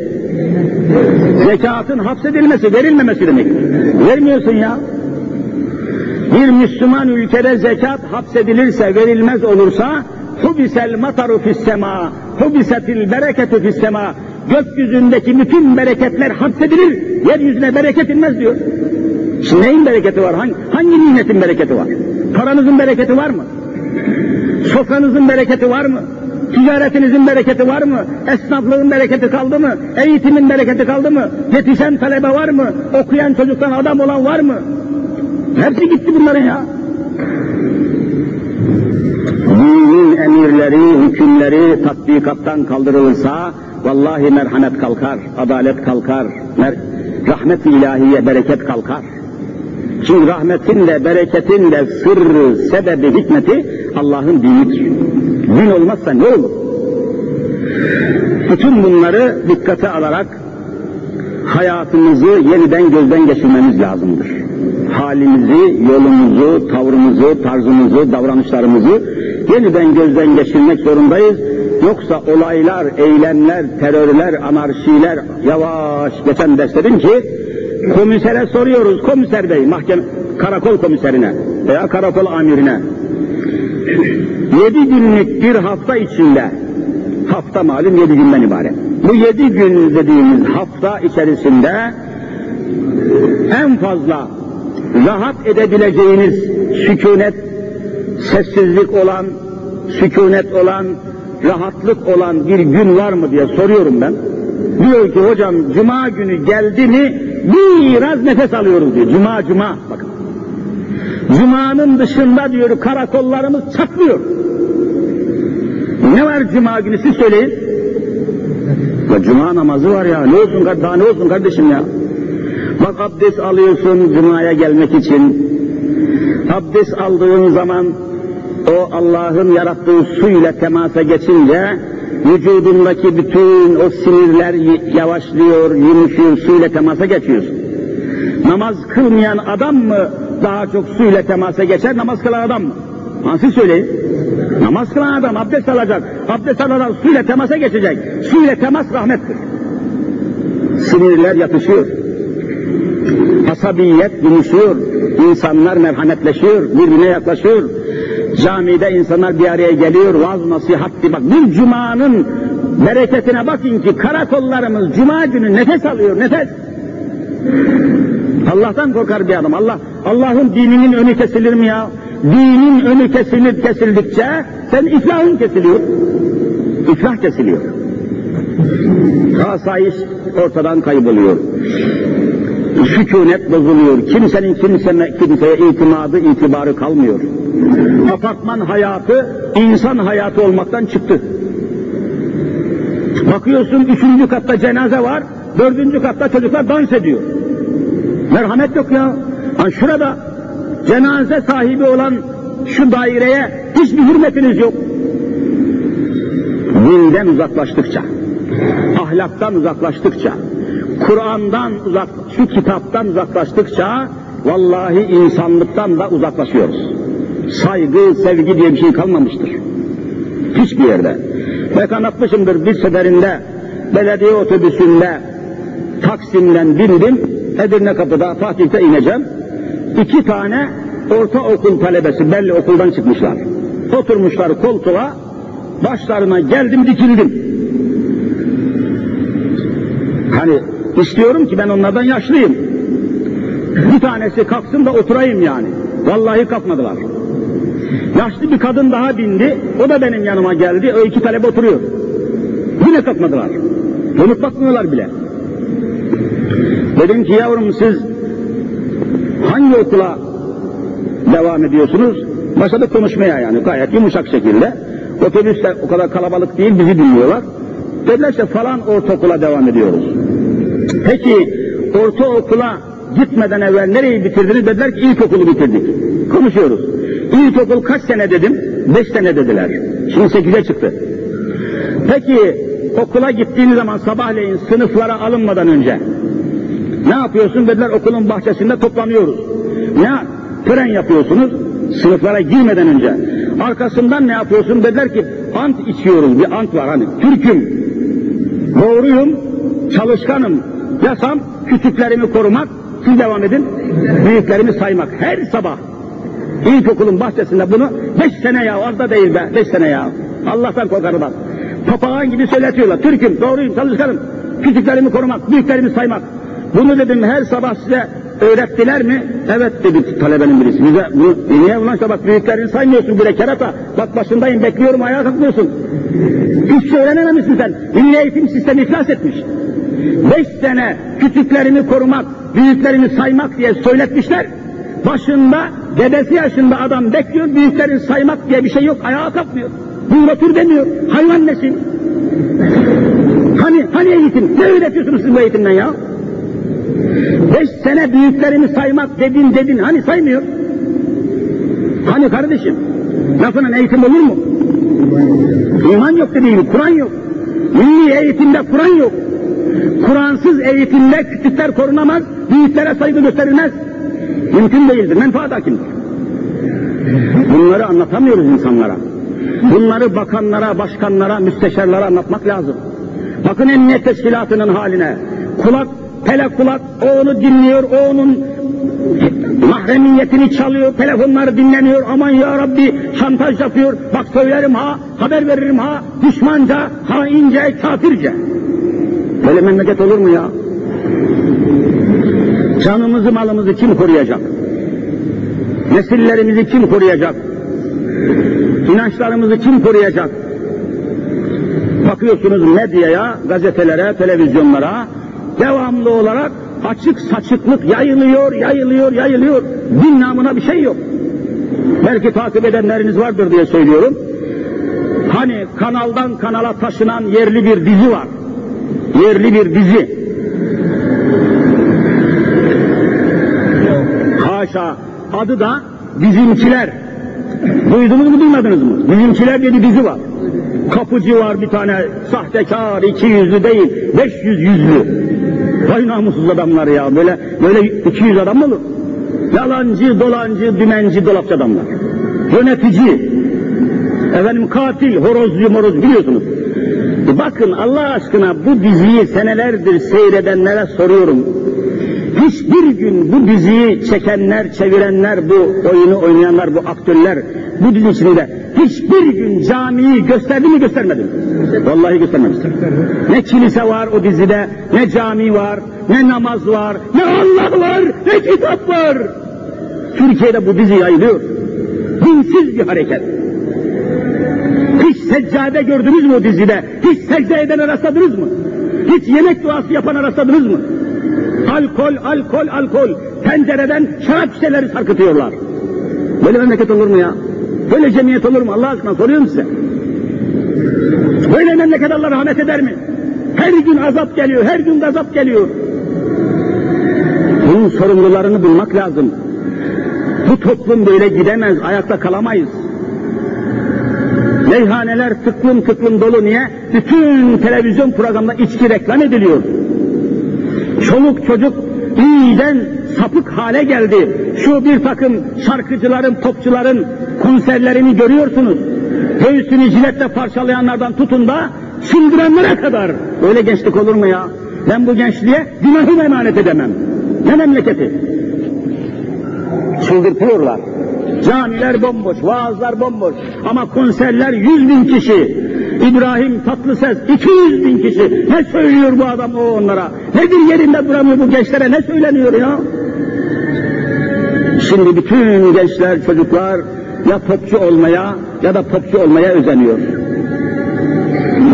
Zekatın hapsedilmesi, verilmemesi demek. Vermiyorsun ya. Bir Müslüman ülkede zekat hapsedilirse, verilmez olursa, hubisel mataru fissema, hubisetil bereketu fissema, gökyüzündeki bütün bereketler hapsedilir, yeryüzüne bereket inmez diyor. Şimdi neyin bereketi var? Hangi, hangi nimetin bereketi var? Paranızın bereketi var mı? Sofranızın bereketi var mı? Ticaretinizin bereketi var mı? Esnaflığın bereketi kaldı mı? Eğitimin bereketi kaldı mı? Yetişen talebe var mı? Okuyan çocuktan adam olan var mı? Hepsi gitti bunların ya. Dinin emirleri, hükümleri tatbikattan kaldırılırsa, vallahi merhamet kalkar, adalet kalkar, mer rahmet-i ilahiye bereket kalkar. Çünkü rahmetin de bereketin de sırrı, sebebi, hikmeti Allah'ın dinidir. Din olmazsa ne olur? Bütün bunları dikkate alarak hayatımızı yeniden gözden geçirmemiz lazımdır. Halimizi, yolumuzu, tavrımızı, tarzımızı, davranışlarımızı yeniden gözden geçirmek zorundayız. Yoksa olaylar, eylemler, terörler, anarşiler yavaş geçen dersledim ki komisere soruyoruz komiser bey mahkeme karakol komiserine veya karakol amirine yedi günlük bir hafta içinde hafta malum yedi günden ibaret. Bu yedi gün dediğimiz hafta içerisinde en fazla rahat edebileceğiniz sükunet, sessizlik olan, sükunet olan, rahatlık olan bir gün var mı diye soruyorum ben. Diyor ki hocam cuma günü geldi mi biraz nefes alıyoruz diyor. Cuma cuma bakın. Cumanın dışında diyor karakollarımız çatlıyor. Ne var cuma günü siz söyleyin. Ya cuma namazı var ya ne olsun daha ne olsun kardeşim ya. Bak abdest alıyorsun cumaya gelmek için. Abdest aldığın zaman o Allah'ın yarattığı su ile temasa geçince vücudundaki bütün o sinirler yavaşlıyor, yumuşuyor, su ile temasa geçiyorsun. Namaz kılmayan adam mı daha çok su ile temasa geçer, namaz kılan adam mı? Nasıl söyleyin? Namaz kılan adam abdest alacak, abdest alan adam su ile temasa geçecek. Su ile temas rahmettir. Sinirler yatışıyor. Asabiyet yumuşuyor. İnsanlar merhametleşiyor, birbirine yaklaşıyor. Camide insanlar bir araya geliyor, vaaz nasihat bak. Bir cumanın bereketine bakın ki karakollarımız cuma günü nefes alıyor, nefes. Allah'tan korkar bir adam. Allah Allah'ın dininin önü kesilir mi ya? Dinin önü kesilir kesildikçe sen iflahın kesiliyor. İflah kesiliyor. Asayiş ortadan kayboluyor. Sükunet bozuluyor. Kimsenin kimseye, kimseye itimadı, itibarı kalmıyor. Apartman hayatı insan hayatı olmaktan çıktı. Bakıyorsun üçüncü katta cenaze var, dördüncü katta çocuklar dans ediyor. Merhamet yok ya. Ha şurada cenaze sahibi olan şu daireye hiçbir hürmetiniz yok. Dinden uzaklaştıkça, ahlaktan uzaklaştıkça, Kur'an'dan uzak, şu kitaptan uzaklaştıkça vallahi insanlıktan da uzaklaşıyoruz. Saygı, sevgi diye bir şey kalmamıştır. Hiçbir yerde. Ben anlatmışımdır bir seferinde belediye otobüsünde Taksim'den bindim. Edirne kapıda Fatih'te ineceğim. İki tane ortaokul talebesi belli okuldan çıkmışlar. Oturmuşlar koltuğa, başlarına geldim dikildim. Hani istiyorum ki ben onlardan yaşlıyım. Bir tanesi kalksın da oturayım yani. Vallahi kalkmadılar. Yaşlı bir kadın daha bindi, o da benim yanıma geldi, o iki talebe oturuyor. Yine kalkmadılar. Dönüp bile. Dedim ki yavrum siz hangi okula devam ediyorsunuz? Başladı konuşmaya yani gayet yumuşak şekilde. Otobüsler o kadar kalabalık değil bizi dinliyorlar. Dediler işte falan ortaokula devam ediyoruz. Peki ortaokula gitmeden evvel nereyi bitirdiniz? Dediler ki ilkokulu bitirdik. Konuşuyoruz. İlkokul kaç sene dedim? Beş sene dediler. Şimdi sekize çıktı. Peki okula gittiğiniz zaman sabahleyin sınıflara alınmadan önce ne yapıyorsun dediler okulun bahçesinde toplanıyoruz. Ne tören yapıyorsunuz sınıflara girmeden önce. Arkasından ne yapıyorsun dediler ki ant içiyoruz bir ant var hani Türk'üm, doğruyum, çalışkanım, yasam küçüklerimi korumak, siz devam edin, büyüklerimi saymak her sabah. İlkokulun bahçesinde bunu beş sene ya az da değil be beş sene ya. Allah'tan korkarım bak. Papağan gibi söyletiyorlar. Türk'üm, doğruyum, çalışkanım. Küçüklerimi korumak, büyüklerimi saymak. Bunu dedim her sabah size öğrettiler mi? Evet dedi talebenin birisi. Bize bu, niye ulan işte bak büyüklerini saymıyorsun bile kerata. Bak başındayım bekliyorum ayağa kalkmıyorsun. Hiç öğrenememişsin sen. Milli eğitim sistemi iflas etmiş. Beş sene küçüklerini korumak, büyüklerini saymak diye söyletmişler. Başında dedesi yaşında adam bekliyor, büyüklerini saymak diye bir şey yok, ayağa kalkmıyor. Buyur otur demiyor, hayvan nesin? Hani, hani eğitim? Ne öğretiyorsunuz siz bu eğitimden ya? Beş sene büyüklerini saymak dedin dedin, hani saymıyor? Hani kardeşim? Lafının eğitim olur mu? İman yok dediğim, Kur'an yok. Milli eğitimde Kur'an yok. Kur'ansız eğitimde küçükler korunamaz, büyüklere saygı gösterilmez. Mümkün değildir, menfaat hakimdir. Bunları anlatamıyoruz insanlara. Bunları bakanlara, başkanlara, müsteşarlara anlatmak lazım. Bakın emniyet teşkilatının haline. Kulak, tele kulak, o onu dinliyor, o onun mahremiyetini çalıyor, telefonları dinleniyor, aman ya Rabbi şantaj yapıyor, bak söylerim ha, haber veririm ha, düşmanca, haince, kafirce. Böyle memleket olur mu ya? Canımızı malımızı kim koruyacak? Nesillerimizi kim koruyacak? İnançlarımızı kim koruyacak? Bakıyorsunuz medyaya, gazetelere, televizyonlara devamlı olarak açık saçıklık yayılıyor, yayılıyor, yayılıyor. Din namına bir şey yok. Belki takip edenleriniz vardır diye söylüyorum. Hani kanaldan kanala taşınan yerli bir dizi var. Yerli bir dizi. Haşa adı da Bizimkiler. Duydunuz mu duymadınız mı? Bizimkiler bir dizi var. Kapıcı var bir tane sahtekar, iki yüzlü değil, beş yüz yüzlü. Vay namussuz adamlar ya, böyle böyle iki yüz adam mı olur? Yalancı, dolancı, dümenci, dolapçı adamlar. Yönetici, efendim katil, horozcu, moroz biliyorsunuz. E bakın Allah aşkına bu diziyi senelerdir seyredenlere soruyorum. Hiçbir gün bu diziyi çekenler, çevirenler, bu oyunu oynayanlar, bu aktörler bu dizi içinde hiçbir gün camiyi gösterdi mi göstermedi mi? Vallahi göstermemiştir. Ne kilise var o dizide, ne cami var, ne namaz var, ne Allah var, ne kitap var. Türkiye'de bu dizi yayılıyor. Dinsiz bir hareket. Seccade gördünüz mü o dizide? Hiç secde eden rastladınız mı? Hiç yemek duası yapan rastladınız mı? Alkol, alkol, alkol. Pencereden şarap şişeleri sarkıtıyorlar. Böyle memleket olur mu ya? Böyle cemiyet olur mu? Allah aşkına soruyorum size. Böyle memleket Allah rahmet eder mi? Her gün azap geliyor, her gün azap geliyor. Bunun sorumlularını bulmak lazım. Bu toplum böyle gidemez, ayakta kalamayız. Meyhaneler tıklım tıklım dolu niye? Bütün televizyon programında içki reklam ediliyor. Çoluk çocuk iyiden sapık hale geldi. Şu bir takım şarkıcıların, popçuların konserlerini görüyorsunuz. Göğsünü jiletle parçalayanlardan tutun da çıldıranlara kadar. Böyle gençlik olur mu ya? Ben bu gençliğe günahımı emanet edemem. Ne memleketi? Çıldırtıyorlar. Camiler bomboş, vaazlar bomboş. Ama konserler yüz bin kişi. İbrahim Tatlıses 200 bin kişi. Ne söylüyor bu adam o onlara? Nedir yerinde duramıyor bu gençlere? Ne söyleniyor ya? Şimdi bütün gençler, çocuklar ya popçu olmaya ya da popçu olmaya özeniyor.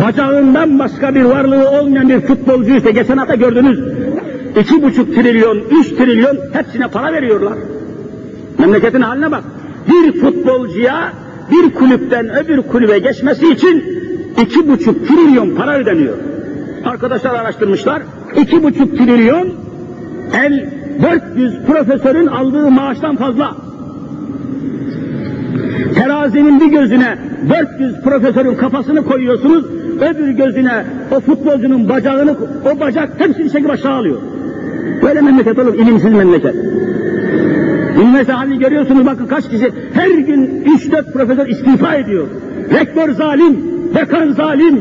Bacağından başka bir varlığı olmayan bir futbolcu işte geçen hafta gördünüz. İki buçuk trilyon, üç trilyon hepsine para veriyorlar. Memleketin haline bak. Bir futbolcuya bir kulüpten öbür kulübe geçmesi için iki buçuk trilyon para ödeniyor. Arkadaşlar araştırmışlar. iki buçuk trilyon el 400 profesörün aldığı maaştan fazla. Terazinin bir gözüne 400 profesörün kafasını koyuyorsunuz, öbür gözüne o futbolcunun bacağını, o bacak hepsini çekip aşağı alıyor. Böyle memleket olur, ilimsiz memleket. Üniversite halini görüyorsunuz bakın kaç kişi, her gün 3-4 profesör istifa ediyor. Rektör zalim, dekan zalim,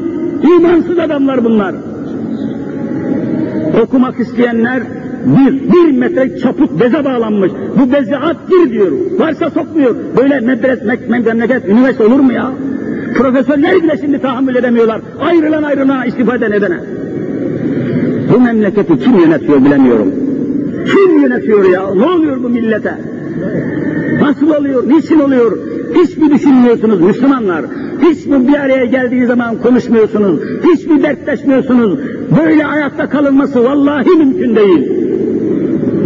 imansız adamlar bunlar. Okumak isteyenler bir, bir metre çaput beze bağlanmış. Bu beze at gir diyor. Varsa sokmuyor. Böyle medres, memleket, üniversite olur mu ya? Profesörler bile şimdi tahammül edemiyorlar. Ayrılan ayrılana, istifa eden edene. Bu memleketi kim yönetiyor bilemiyorum. Kim yönetiyor ya? Ne oluyor bu millete? Nasıl oluyor? Niçin oluyor? Hiç mi düşünmüyorsunuz Müslümanlar? Hiç mi bir araya geldiği zaman konuşmuyorsunuz? Hiç mi dertleşmiyorsunuz? Böyle ayakta kalınması vallahi mümkün değil.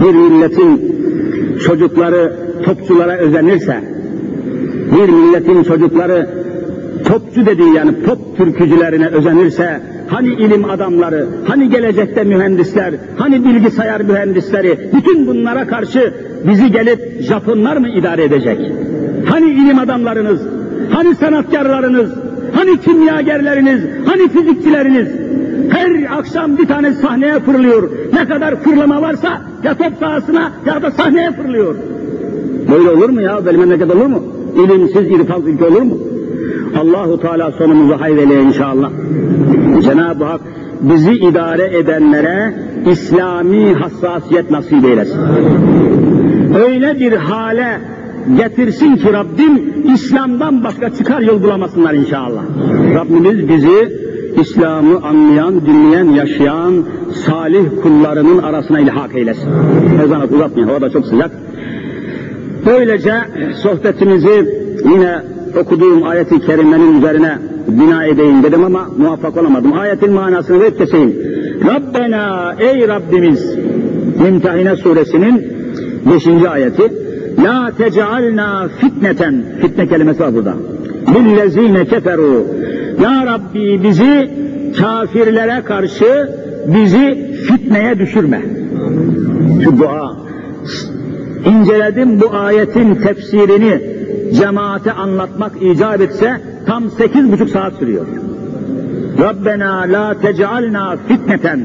Bir milletin çocukları topçulara özenirse, bir milletin çocukları topçu dediği yani pop türkücülerine özenirse, hani ilim adamları, hani gelecekte mühendisler, hani bilgisayar mühendisleri, bütün bunlara karşı bizi gelip Japonlar mı idare edecek? Hani ilim adamlarınız, hani sanatkarlarınız, hani kimyagerleriniz, hani fizikçileriniz? Her akşam bir tane sahneye fırlıyor. Ne kadar fırlama varsa ya top sahasına ya da sahneye fırlıyor. Böyle olur mu ya? Böyle memleket olur mu? İlimsiz, irfan ülke olur mu? Allahu Teala sonumuzu hayreyle inşallah. Cenab-ı Hak bizi idare edenlere İslami hassasiyet nasip eylesin. Öyle bir hale getirsin ki Rabbim İslam'dan başka çıkar yol bulamasınlar inşallah. Rabbimiz bizi İslam'ı anlayan, dinleyen, yaşayan salih kullarının arasına ilhak eylesin. Ezanı uzatmayın, hava da çok sıcak. Böylece sohbetimizi yine okuduğum ayeti kerimenin üzerine bina edeyim dedim ama muvaffak olamadım. Ayetin manasını verip keseyim. Rabbena ey Rabbimiz İmtihane suresinin 5. ayeti La tec'alna fitneten fitne kelimesi var burada. Lillezine keferu Ya Rabbi bizi kafirlere karşı bizi fitneye düşürme. Şu dua inceledim bu ayetin tefsirini cemaate anlatmak icap etse tam sekiz buçuk saat sürüyor. Rabbena la tec'alna fitneten.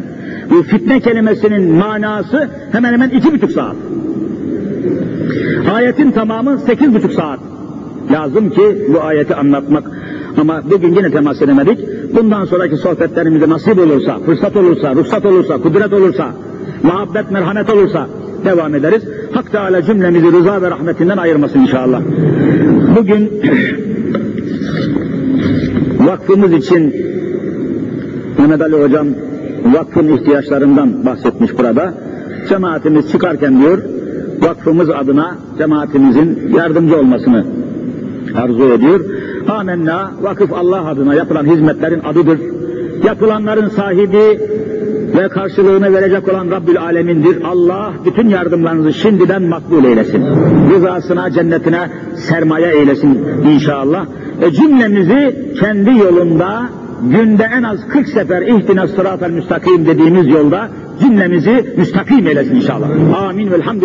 Bu fitne kelimesinin manası hemen hemen iki buçuk saat. Ayetin tamamı sekiz buçuk saat. Lazım ki bu ayeti anlatmak. Ama bugün yine temas edemedik. Bundan sonraki sohbetlerimizde nasip olursa, fırsat olursa, ruhsat olursa, kudret olursa, muhabbet, merhamet olursa devam ederiz. Hak Teala cümlemizi rıza ve rahmetinden ayırmasın inşallah. Bugün vakfımız için Mehmet Ali Hocam vakfın ihtiyaçlarından bahsetmiş burada. Cemaatimiz çıkarken diyor, vakfımız adına cemaatimizin yardımcı olmasını arzu ediyor. Amenna, vakıf Allah adına yapılan hizmetlerin adıdır. Yapılanların sahibi ve karşılığını verecek olan Rabbül Alemin'dir. Allah bütün yardımlarınızı şimdiden makbul eylesin. Rızasına, cennetine sermaye eylesin inşallah. E cümlemizi kendi yolunda günde en az 40 sefer ihtina sıratel müstakim dediğimiz yolda cümlemizi müstakim eylesin inşallah. Amin velhamdülillah.